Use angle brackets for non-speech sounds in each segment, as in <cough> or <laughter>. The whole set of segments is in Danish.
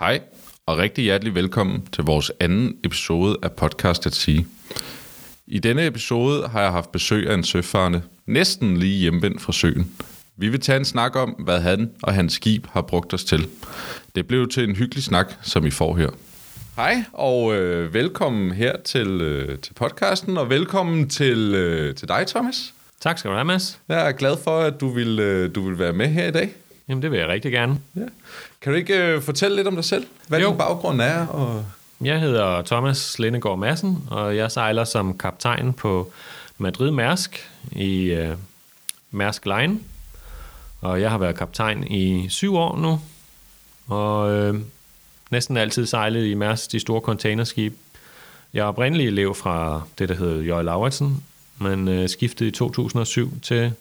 Hej, og rigtig hjertelig velkommen til vores anden episode af Podcast at sige. I denne episode har jeg haft besøg af en søfarende, næsten lige hjemvendt fra søen. Vi vil tage en snak om, hvad han og hans skib har brugt os til. Det blev til en hyggelig snak, som I får her. Hej, og øh, velkommen her til, øh, til podcasten, og velkommen til, øh, til dig, Thomas. Tak skal du have, Mads. Jeg er glad for, at du vil, øh, du vil være med her i dag. Jamen, det vil jeg rigtig gerne. Ja. Kan du ikke øh, fortælle lidt om dig selv? Hvad Jo. din baggrund er? Og... Jeg hedder Thomas Lindegård Madsen, og jeg sejler som kaptajn på Madrid Mærsk i øh, Mærsk Line. Og jeg har været kaptajn i syv år nu, og øh, næsten altid sejlet i Mærsk, de store containerskib. Jeg er oprindelig elev fra det, der hedder Jøj Lauritsen, men øh, skiftede i 2007 til,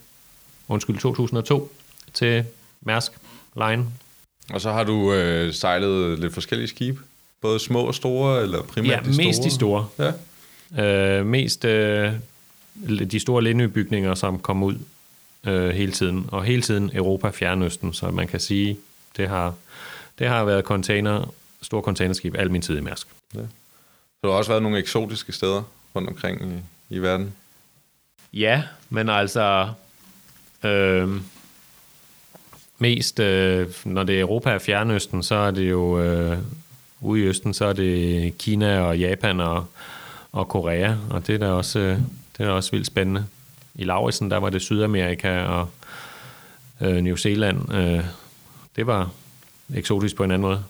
undskyld, 2002 til Mærsk Line og så har du øh, sejlet lidt forskellige skibe? Både små og store, eller primært Ja, de store? mest de store. Ja. Øh, mest øh, de store Lindø-bygninger, som kom ud øh, hele tiden. Og hele tiden Europa Fjernøsten, så man kan sige, det har, det har været container, store containerskib al min tid i Mærsk. Så du har også været nogle eksotiske steder rundt omkring i, i verden? Ja, men altså øh, mest, øh, når det er Europa og Fjernøsten, så er det jo øh, ude i Østen, så er det Kina og Japan og, og Korea, og det er da også, øh, det er da også vildt spændende. I Lauritsen, der var det Sydamerika og øh, New Zealand. Øh, det var eksotisk på en anden måde.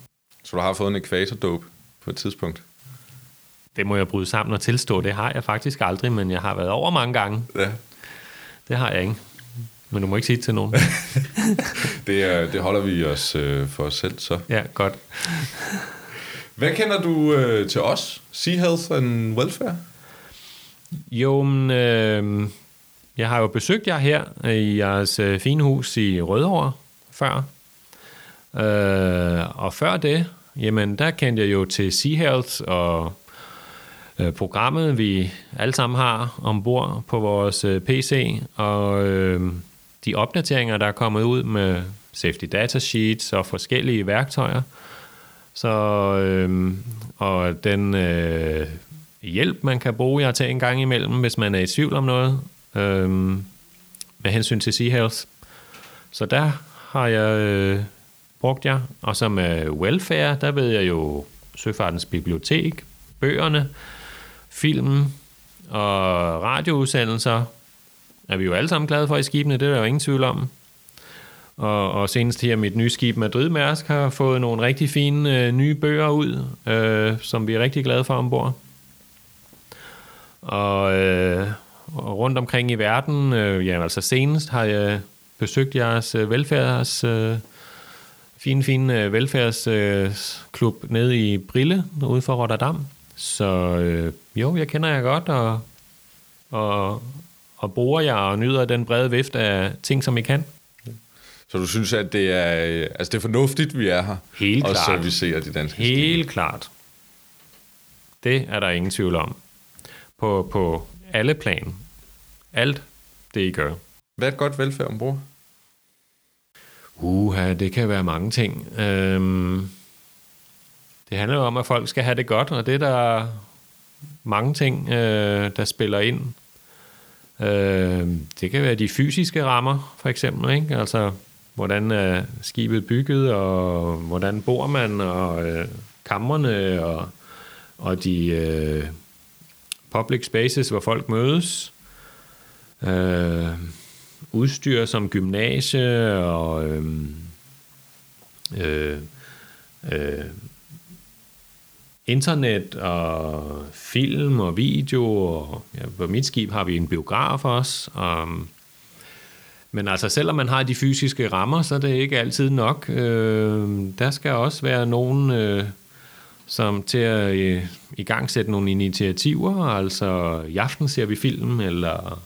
Så du har fået en ekvatordåb på et tidspunkt? Det må jeg bryde sammen og tilstå. Det har jeg faktisk aldrig, men jeg har været over mange gange. Ja. Det har jeg ikke. Men du må ikke sige det til nogen. <laughs> Det, er, det holder vi os øh, for os selv, så. Ja, godt. Hvad kender du øh, til os? Sea Health and Welfare? Jo, men, øh, jeg har jo besøgt jer her i jeres øh, fine hus i Rødovre før. Øh, og før det, jamen der kendte jeg jo til Sea Health og øh, programmet, vi alle sammen har ombord på vores øh, PC, og øh, de opdateringer, der er kommet ud med safety data sheets og forskellige værktøjer. Så, øh, og den øh, hjælp, man kan bruge jer til en gang imellem, hvis man er i tvivl om noget, øh, med hensyn til Sea Health. Så der har jeg øh, brugt jer. Og så med welfare, der ved jeg jo Søfartens Bibliotek, bøgerne, filmen og radioudsendelser er vi jo alle sammen glade for i skibene, det er der jo ingen tvivl om. Og, og senest her mit nye skib Madrid Mærsk har fået nogle rigtig fine øh, nye bøger ud, øh, som vi er rigtig glade for ombord. Og, øh, og rundt omkring i verden, øh, ja, altså senest har jeg besøgt jeres øh, velfærds, øh, fine, fine øh, velfærdsklub øh, nede i Brille, ude for Rotterdam. Så øh, jo, jeg kender jer godt, og, og, og bruger jer og nyder den brede vift af ting, som I kan. Så du synes, at det er, øh, altså det er fornuftigt, vi er her? Helt og klart. servicerer de danske? Helt klart. Det er der ingen tvivl om. På, på alle plan. Alt det, I gør. Hvad er et godt velfærd ombord? Uha, det kan være mange ting. Øhm, det handler jo om, at folk skal have det godt, og det er der mange ting, øh, der spiller ind. Øh, det kan være de fysiske rammer, for eksempel. Ikke? Altså, hvordan er skibet bygget, og hvordan bor man, og øh, kammerne, og, og de øh, public spaces, hvor folk mødes. Øh, udstyr som gymnasie og øhm, øh, øh, øh, internet og film og video. Og, ja, på mit skib har vi en biograf også. Og, men altså, selvom man har de fysiske rammer, så er det ikke altid nok. Øh, der skal også være nogen, øh, som til at øh, i gang sætte nogle initiativer. Altså, i aften ser vi film, eller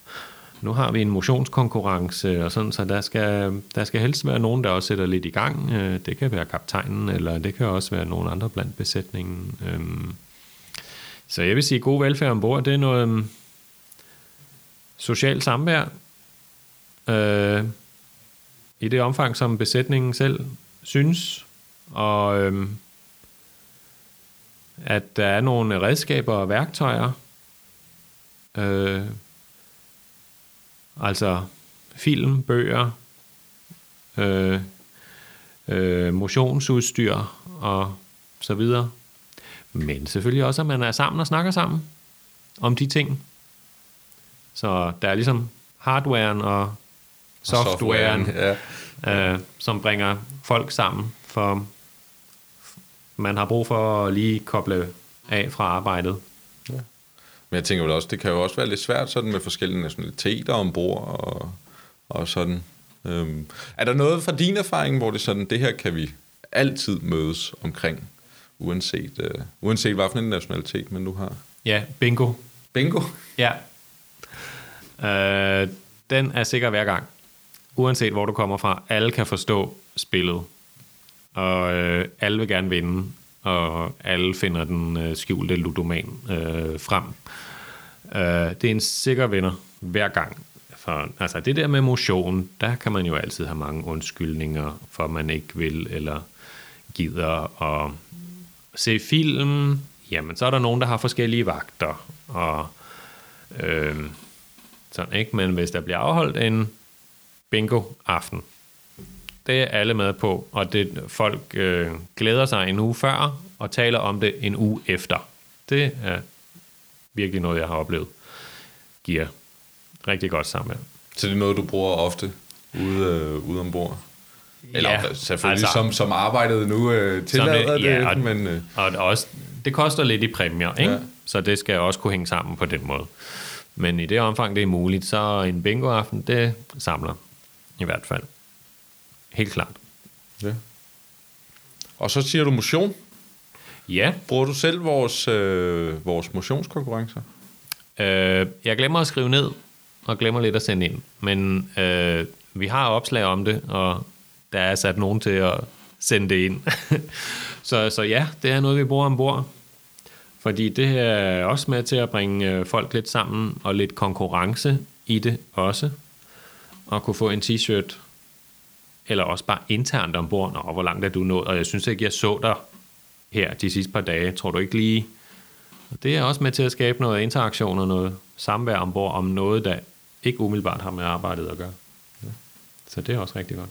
nu har vi en motionskonkurrence, og sådan, så der skal, der skal helst være nogen, der også sætter lidt i gang. Øh, det kan være kaptajnen, eller det kan også være nogen andre blandt besætningen. Øhm, så jeg vil sige, god velfærd ombord, det er noget øhm, socialt samvær, øh, i det omfang, som besætningen selv synes, og øhm, at der er nogle redskaber og værktøjer, øh, altså film, bøger, øh, øh, motionsudstyr og så videre. Men selvfølgelig også, at man er sammen og snakker sammen om de ting. Så der er ligesom hardwaren og softwaren, softwaren ja. øh, som bringer folk sammen, for man har brug for at lige koble af fra arbejdet. Men jeg tænker vel også, det kan jo også være lidt svært sådan med forskellige nationaliteter ombord og, og sådan. Øhm, er der noget fra din erfaring, hvor det sådan, det her kan vi altid mødes omkring, uanset, øh, uanset hvad for en nationalitet man nu har? Ja, bingo. Bingo? Ja. Øh, den er sikker hver gang. Uanset hvor du kommer fra, alle kan forstå spillet. Og øh, alle vil gerne vinde, og alle finder den øh, skjulte ludoman øh, frem. Øh, det er en sikker vinder hver gang. For, altså det der med motion, der kan man jo altid have mange undskyldninger, for man ikke vil eller gider at se film. Jamen, så er der nogen, der har forskellige vagter, og øh, sådan, ikke? Men hvis der bliver afholdt en bingo-aften, det er alle med på, og det folk øh, glæder sig en uge før, og taler om det en uge efter. Det er virkelig noget, jeg har oplevet, giver rigtig godt sammen. Så det er noget, du bruger ofte ude, øh, ude ombord? Eller Ja, selvfølgelig altså- som, som arbejdet nu øh, tillader det, ja, og, men... Øh, og det også, det koster lidt i præmier, ikke? Ja. så det skal også kunne hænge sammen på den måde. Men i det omfang, det er muligt, så en bingo-aften, det samler i hvert fald. Helt klart. ja. Og så siger du motion. Ja, Bruger du selv vores, øh, vores motionskonkurrencer? øh, jeg glemmer at skrive ned, og glemmer lidt at sende ind. Men øh, vi har opslag om det, og der er sat nogen til at sende det ind. <laughs> så, så ja, det er noget, vi bruger ombord. Fordi det her er også med til at bringe øh, folk lidt sammen, og lidt konkurrence i det også. Og kunne få en t-shirt, eller også bare internt ombord. Nå, hvor langt er du nået? Og jeg synes ikke, jeg så dig her de sidste par dage. Tror du ikke lige... Og det er også med til at skabe noget interaktion og noget samvær ombord om noget, der ikke umiddelbart har med arbejdet at gøre. Så det er også rigtig godt.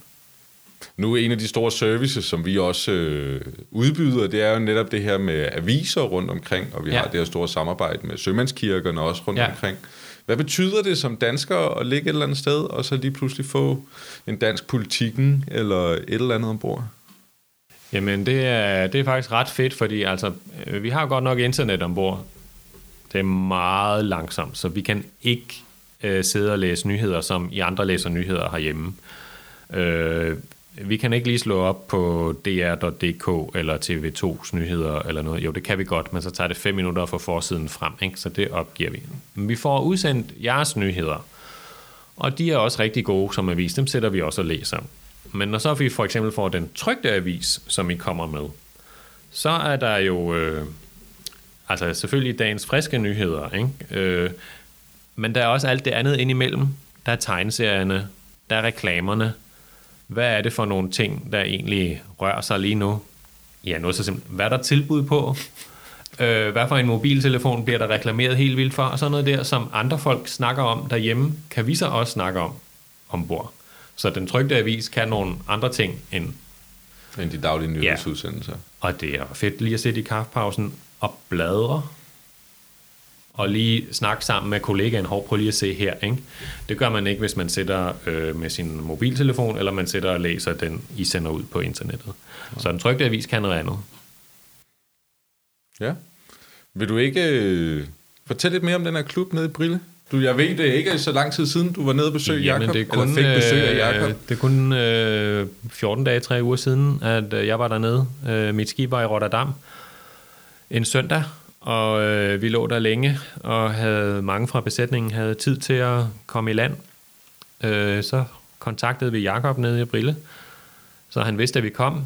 Nu er en af de store services, som vi også øh, udbyder, det er jo netop det her med aviser rundt omkring, og vi ja. Ja. har det her store samarbejde med sømandskirkerne også rundt ja. Ja. omkring. Hvad betyder det som dansker at ligge et eller andet sted, og så lige pludselig få en dansk politikken eller et eller andet ombord? Jamen, det er, det er faktisk ret fedt, fordi altså, øh, vi har godt nok internet ombord. Det er meget langsomt, så vi kan ikke øh, sidde og læse nyheder, som I andre læser nyheder herhjemme. Øh, vi kan ikke lige slå op på dr.dk eller TV2's nyheder eller noget. Jo, det kan vi godt, men så tager det fem minutter at få forsiden frem, ikke? så det opgiver vi. Men vi får udsendt jeres nyheder, og de er også rigtig gode som avis. Dem sætter vi også og læser. Men når så vi for eksempel får den trygte avis, som I kommer med, så er der jo øh, altså selvfølgelig dagens friske nyheder, ikke? Øh, men der er også alt det andet indimellem. Der er tegneserierne, der er reklamerne. Hvad er det for nogle ting, der egentlig rører sig lige nu? Ja, noget så simpelt. Hvad er der tilbud på? Øh, hvad for en mobiltelefon bliver der reklameret helt vildt for? Og sådan noget der, som andre folk snakker om derhjemme, kan vi så også snakke om ombord. Så den trygte avis kan nogle andre ting end End de daglige nyhedsudsendelser. og det er fedt lige at sætte i kaffepausen og bladre. Og lige snakke sammen med kollegaen. Hov, prøv lige at se her. Ikke? Det gør man ikke, hvis man sætter øh, med sin mobiltelefon, eller man sætter og læser den, I sender ud på internettet. Så den trygte avis kan noget andet. Ja. Vil du ikke øh, fortælle lidt mere om den her klub nede i Brille? Du, jeg ved det ikke så lang tid siden, du var nede og besøge Jamen, Jakob, det er kun, eller fik besøg af Jakob. øh, det er kun øh, 14 dage, 3 uger siden, at øh, jeg var dernede. Øh, mit skib var i Rotterdam en søndag, og øh, vi lå der længe, og havde mange fra besætningen havde tid til at komme i land. Øh, så kontaktede vi Jakob nede i Brille, så han vidste, at vi kom,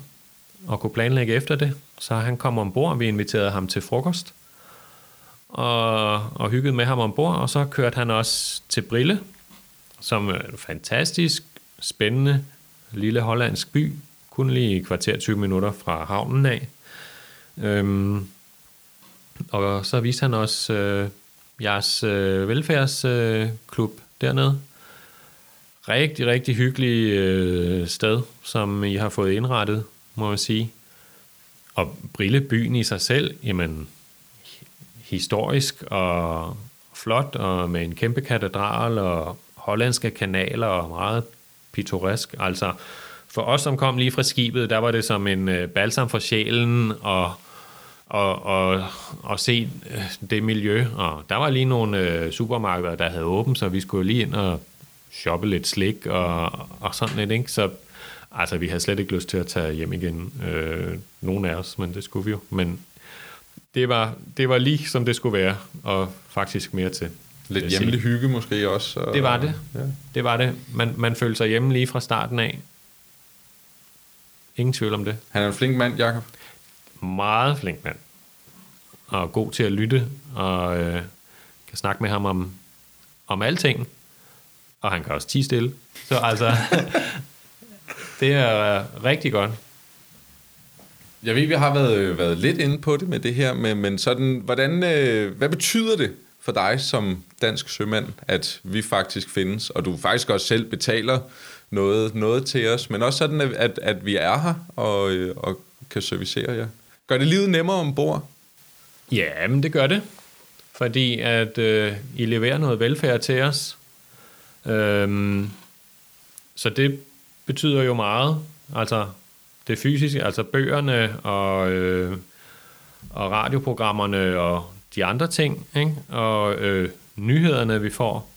og kunne planlægge efter det. Så han kom ombord, vi inviterede ham til frokost, og, og hyggede med ham ombord, og så kørte han også til Brille, som er en fantastisk, spændende, lille hollandsk by, kun lige i kvarter 20 minutter fra havnen af. Øhm, og så viste han os øh, jeres øh, velfærdsklub øh, dernede. Rigtig, rigtig hyggelig øh, sted, som I har fået indrettet, må man sige. Og Brillebyen i sig selv, jamen, historisk og flot, og med en kæmpe katedral og hollandske kanaler og meget pittoresk. Altså, for os, som kom lige fra skibet, der var det som en øh, balsam for sjælen og, og, og, og se øh, det miljø. Og der var lige nogle øh, supermarkeder, der havde åbent, så vi skulle lige ind og shoppe lidt slik og, og sådan lidt. Ikke? Så altså, vi havde slet ikke lyst til at tage hjem igen, øh, nogen af os, men det skulle vi jo. Men det var, det var lige som det skulle være, og faktisk mere til. Lidt hjemlig hygge måske også. Og, det var det. Ja. Det var det. Man, man følte sig hjemme lige fra starten af. Ingen tvivl om det. Han er en flink mand, Jakob. Meget flink mand. Og god til at lytte, og øh, kan snakke med ham om, om alting. Og han kan også tige stille. Så altså, <laughs> det er rigtig godt. Jeg ved, vi har været, været lidt inde på det med det her, men, men sådan, hvordan, øh, hvad betyder det for dig som dansk sømand, at vi faktisk findes, og du faktisk også selv betaler noget, noget til os, men også sådan, at, at vi er her og, øh, og kan servicere jer. Gør det livet nemmere ombord? Ja, men det gør det. Fordi at øh, I leverer noget velfærd til os. Øhm, så det betyder jo meget. Altså det fysiske, altså bøgerne og, øh, og radioprogrammerne og de andre ting, ikke? og øh, nyhederne, vi får.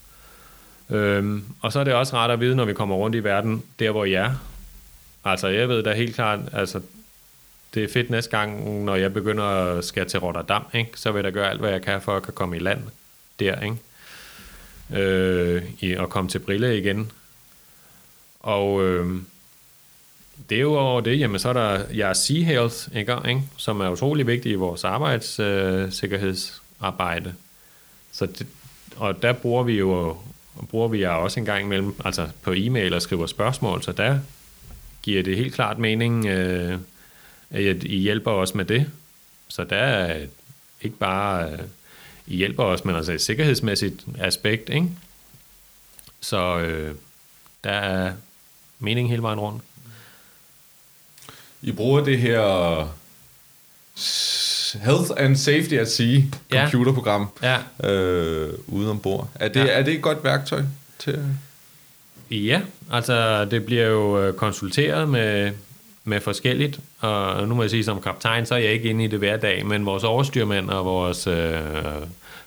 Øhm, og så er det også rart at vide, når vi kommer rundt i verden, der hvor jeg er. Altså, jeg ved da helt klart, altså, det er fedt næste gang, når jeg begynder at skal til Rotterdam, ikke? så vil jeg da gøre alt, hvad jeg kan for at kan komme i land der, ikke? Øh, i, og komme til Brille igen. Og øh, det er jo over det, jamen så er der jeres Sea Health, ikke? ikke? som er utrolig vigtig i vores arbejdssikkerhedsarbejde. Øh, så det, og der bruger vi jo bruger vi jer også en gang imellem, altså på e-mail og skriver spørgsmål, så der giver det helt klart mening, øh, i hjælper os med det. Så der er ikke bare, I hjælper os, men altså et sikkerhedsmæssigt aspekt, ikke? Så øh, der er mening hele vejen rundt. I bruger det her Health and Safety at Sea computerprogram ja. øh, ude ombord. Er det, ja. er det et godt værktøj til? Ja, altså det bliver jo øh, konsulteret med, med forskelligt, og nu må jeg sige som kaptajn, så er jeg ikke inde i det hver dag, men vores overstyrmænd og vores øh,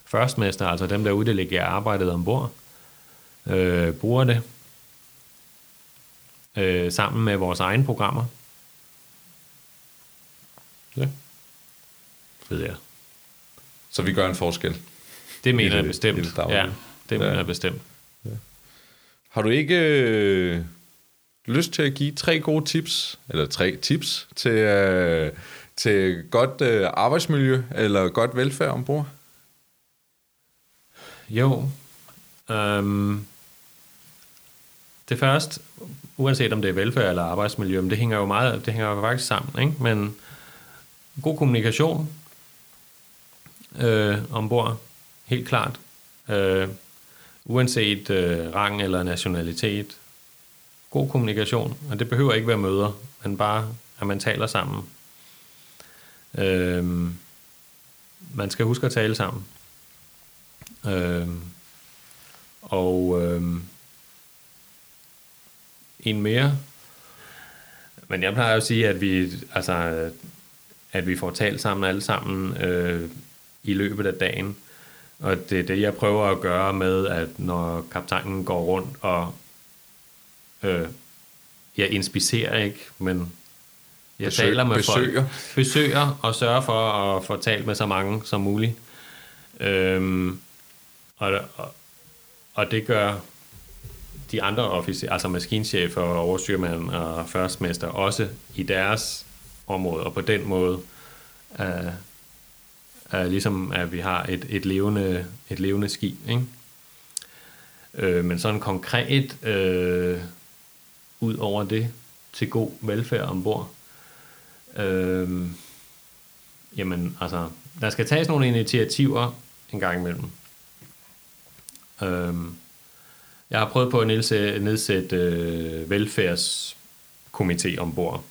førstmester, altså dem der uddelegerer arbejdet ombord, øh, bruger det øh, sammen med vores egne programmer. Ja. Ved jeg. Så vi gør en forskel. Det mener jeg bestemt. Det ja, det mener ja. jeg bestemt. Ja. Har du ikke øh, lyst til at give tre gode tips, eller tre tips, til, øh, til godt øh, arbejdsmiljø eller godt velfærd ombord? Jo. Øhm, det første, uanset om det er velfærd eller arbejdsmiljø, men det hænger jo meget, det hænger jo faktisk sammen, ikke? men god kommunikation øh, ombord, helt klart. Øh, uanset øh, rang eller nationalitet. God kommunikation, og det behøver ikke være møder, men bare, at man taler sammen. Øhm, man skal huske at tale sammen. Øhm, og øhm, en mere. Men jeg plejer at sige, at vi, altså, at vi får talt sammen alle sammen øh, i løbet af dagen. Og det er det, jeg prøver at gøre med, at når kaptajnen går rundt og øh, jeg inspicerer ikke, men jeg Besøg, taler med besøger. folk, besøger og sørger for at få talt med så mange som muligt. Øhm, og, og, og det gør de andre officer, altså maskinchefer og overstyrmand og førstmester, også i deres område, og på den måde øh, er ligesom, at vi har et, et, levende, et levende skib. Ikke? Øh, men sådan konkret, øh, ud over det, til god velfærd ombord, øh, jamen, altså, der skal tages nogle initiativer en gang imellem. Øh, jeg har prøvet på at nedsætte, nedsætte øh, velfærdskomité ombord.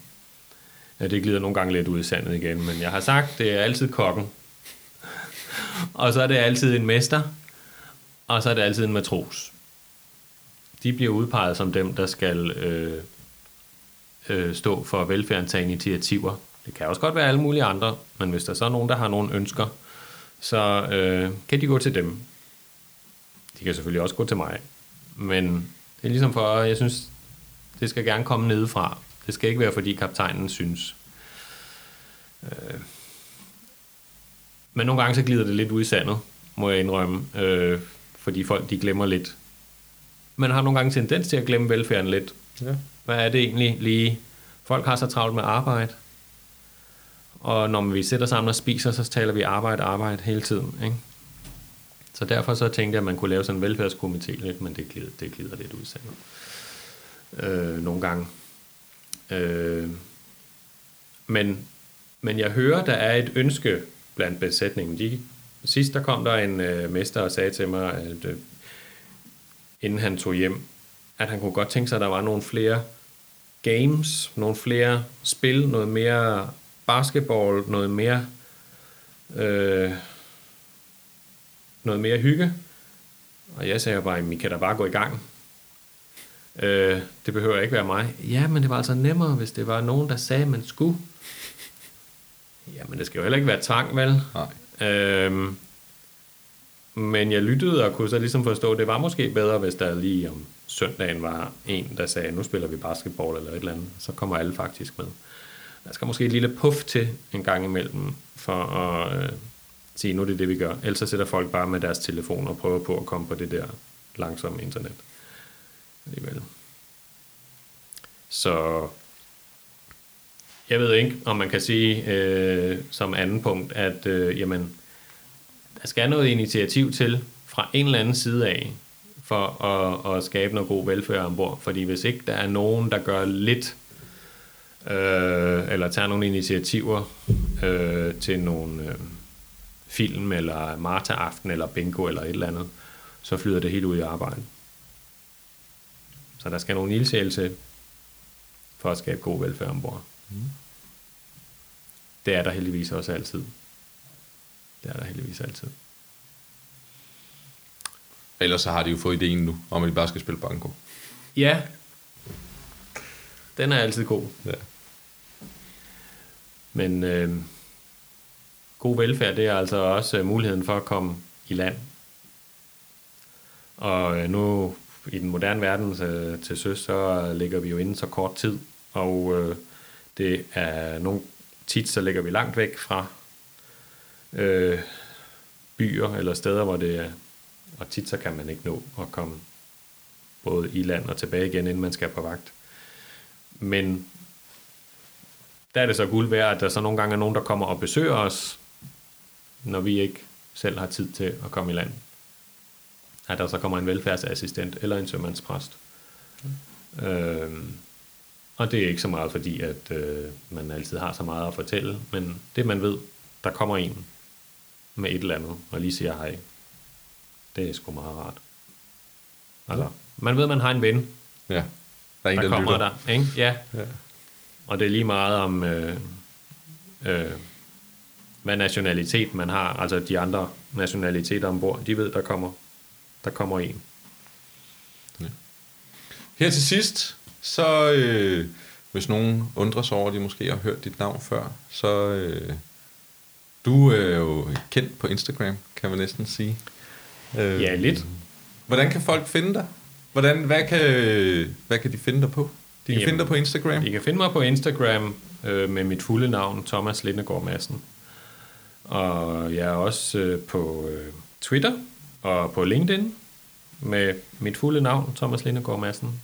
Ja, det glider nogle gange lidt ud i sandet igen, men jeg har sagt, det er altid kokken. <laughs> og så er det altid en mester, og så er det altid en matros. De bliver udpeget som dem, der skal øh, øh, stå for velfærden tage initiativer. Det kan også godt være alle mulige andre, men hvis der så er nogen, der har nogle ønsker, så øh, kan de gå til dem. De kan selvfølgelig også gå til mig. Men det er ligesom for, jeg synes, det skal gerne komme nedefra. Det skal ikke være, fordi kaptajnen synes. Øh. Men nogle gange så glider det lidt ud i sandet, må jeg indrømme. Øh, fordi folk de glemmer lidt. Man har nogle gange tendens til at glemme velfærden lidt. Ja. Hvad er det egentlig lige? Folk har så travlt med arbejde. Og når vi sætter sammen og spiser, så taler vi arbejde, arbejde hele tiden. Ikke? Så derfor så tænkte jeg, at man kunne lave sådan en velfærdskomité lidt, men det glider, det glider lidt ud sandet. Øh, nogle gange. Øh, men, men jeg hører, der er et ønske blandt besætningen. De, sidst der kom der en øh, mester og sagde til mig, at øh, inden han tog hjem, at han kunne godt tænke sig, at der var nogle flere games, nogle flere spil, noget mere basketball, noget mere øh, noget mere hygge. Og jeg sagde bare, at I kan da bare gå i gang. Øh, det behøver ikke være mig. Ja, men det var altså nemmere, hvis det var nogen, der sagde, at man skulle. <laughs> Jamen, det skal jo heller ikke være tvang, vel? Nej. Øh, men jeg lyttede og kunne så ligesom forstå, at det var måske bedre, hvis der lige om søndagen var en, der sagde, nu spiller vi basketball eller et eller andet. Så kommer alle faktisk med. Der skal måske et lille puff til en gang imellem, for at øh, sige, nu er det det, vi gør. Ellers så sætter folk bare med deres telefon og prøver på at komme på det der langsomme internet. Alligevel. Så jeg ved ikke, om man kan sige øh, som anden punkt, at øh, jamen, der skal noget initiativ til fra en eller anden side af, for at, at skabe noget god velfærd ombord. Fordi hvis ikke der er nogen, der gør lidt, øh, eller tager nogle initiativer øh, til nogle øh, film, eller Marta-aften, eller bingo, eller et eller andet, så flyder det helt ud i arbejde. Så der skal nogle ildsjæl til, for at skabe god velfærd ombord. Mm. Det er der heldigvis også altid. Det er der heldigvis altid. Ellers så har de jo fået ideen nu, om at de bare skal spille banko. Ja. Den er altid god. Ja. Men øh, god velfærd, det er altså også øh, muligheden for at komme i land. Og øh, nu i den moderne verden øh, til søs, så ligger vi jo inden så kort tid, og øh, det er nogle tit, så ligger vi langt væk fra øh, byer eller steder, hvor det er, og tit så kan man ikke nå at komme både i land og tilbage igen, inden man skal på vagt. Men der er det så guld værd, at der så nogle gange er nogen, der kommer og besøger os, når vi ikke selv har tid til at komme i land. At der så kommer en velfærdsassistent eller en sømandspræst. Mm. Øhm, og det er ikke så meget fordi, at øh, man altid har så meget at fortælle, men det man ved, der kommer en med et eller andet, og lige siger hej, det er sgu meget rart. Altså, man ved, man har en ven, ja. der, er en, der, der kommer lytter. der. Ikke? Ja. ja. Og det er lige meget om, øh, øh, hvad nationalitet man har, altså de andre nationaliteter ombord, de ved, der kommer, der kommer en. Ja. Her til sidst, så øh, hvis nogen undrer sig over, at de måske har hørt dit navn før, så øh, du er jo kendt på Instagram, kan man næsten sige. Øh, ja, lidt. Hvordan kan folk finde dig? Hvordan, hvad, kan, hvad kan de finde dig på? De kan Jamen, finde dig på Instagram? De kan finde mig på Instagram øh, med mit fulde navn, Thomas Lindegård Madsen. Og jeg er også øh, på øh, Twitter og på LinkedIn med mit fulde navn, Thomas Lindegård Madsen.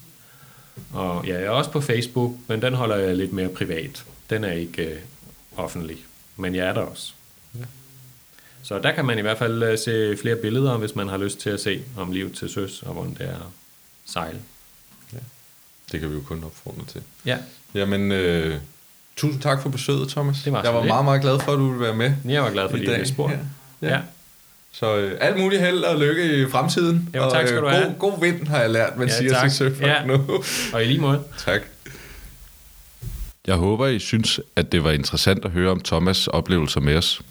Og ja, jeg er også på Facebook, men den holder jeg lidt mere privat. Den er ikke øh, offentlig, men jeg er der også. Så der kan man i hvert fald øh, se flere billeder, hvis man har lyst til at se om livet til søs, og hvordan det er at sejle. Ja. Det kan vi jo kun opfordre til. Ja. Jamen, øh, Tusind tak for besøget, Thomas. Det var jeg var så meget, meget glad for, at du ville være med. Jeg var glad for, at jeg blev spurgt. Ja. Ja. ja. Så øh, alt muligt held og lykke i fremtiden. Jo, tak skal og, du øh, have. God, god vind har jeg lært, man Ja, siger tak. til søfolk Ja. nu. Og i lige måde. tak. Jeg håber, I synes, at det var interessant at høre om Thomas' oplevelser med os.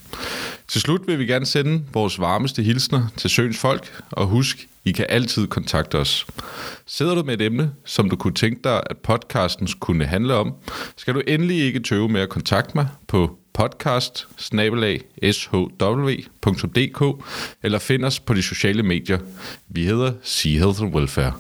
Til slut vil vi gerne sende vores varmeste hilsner til Søens folk, og husk, I kan altid kontakte os. Sidder du med et emne, som du kunne tænke dig, at podcasten kunne handle om, skal du endelig ikke tøve med at kontakte mig på podcast eller find os på de sociale medier. Vi hedder Sea Health and Welfare.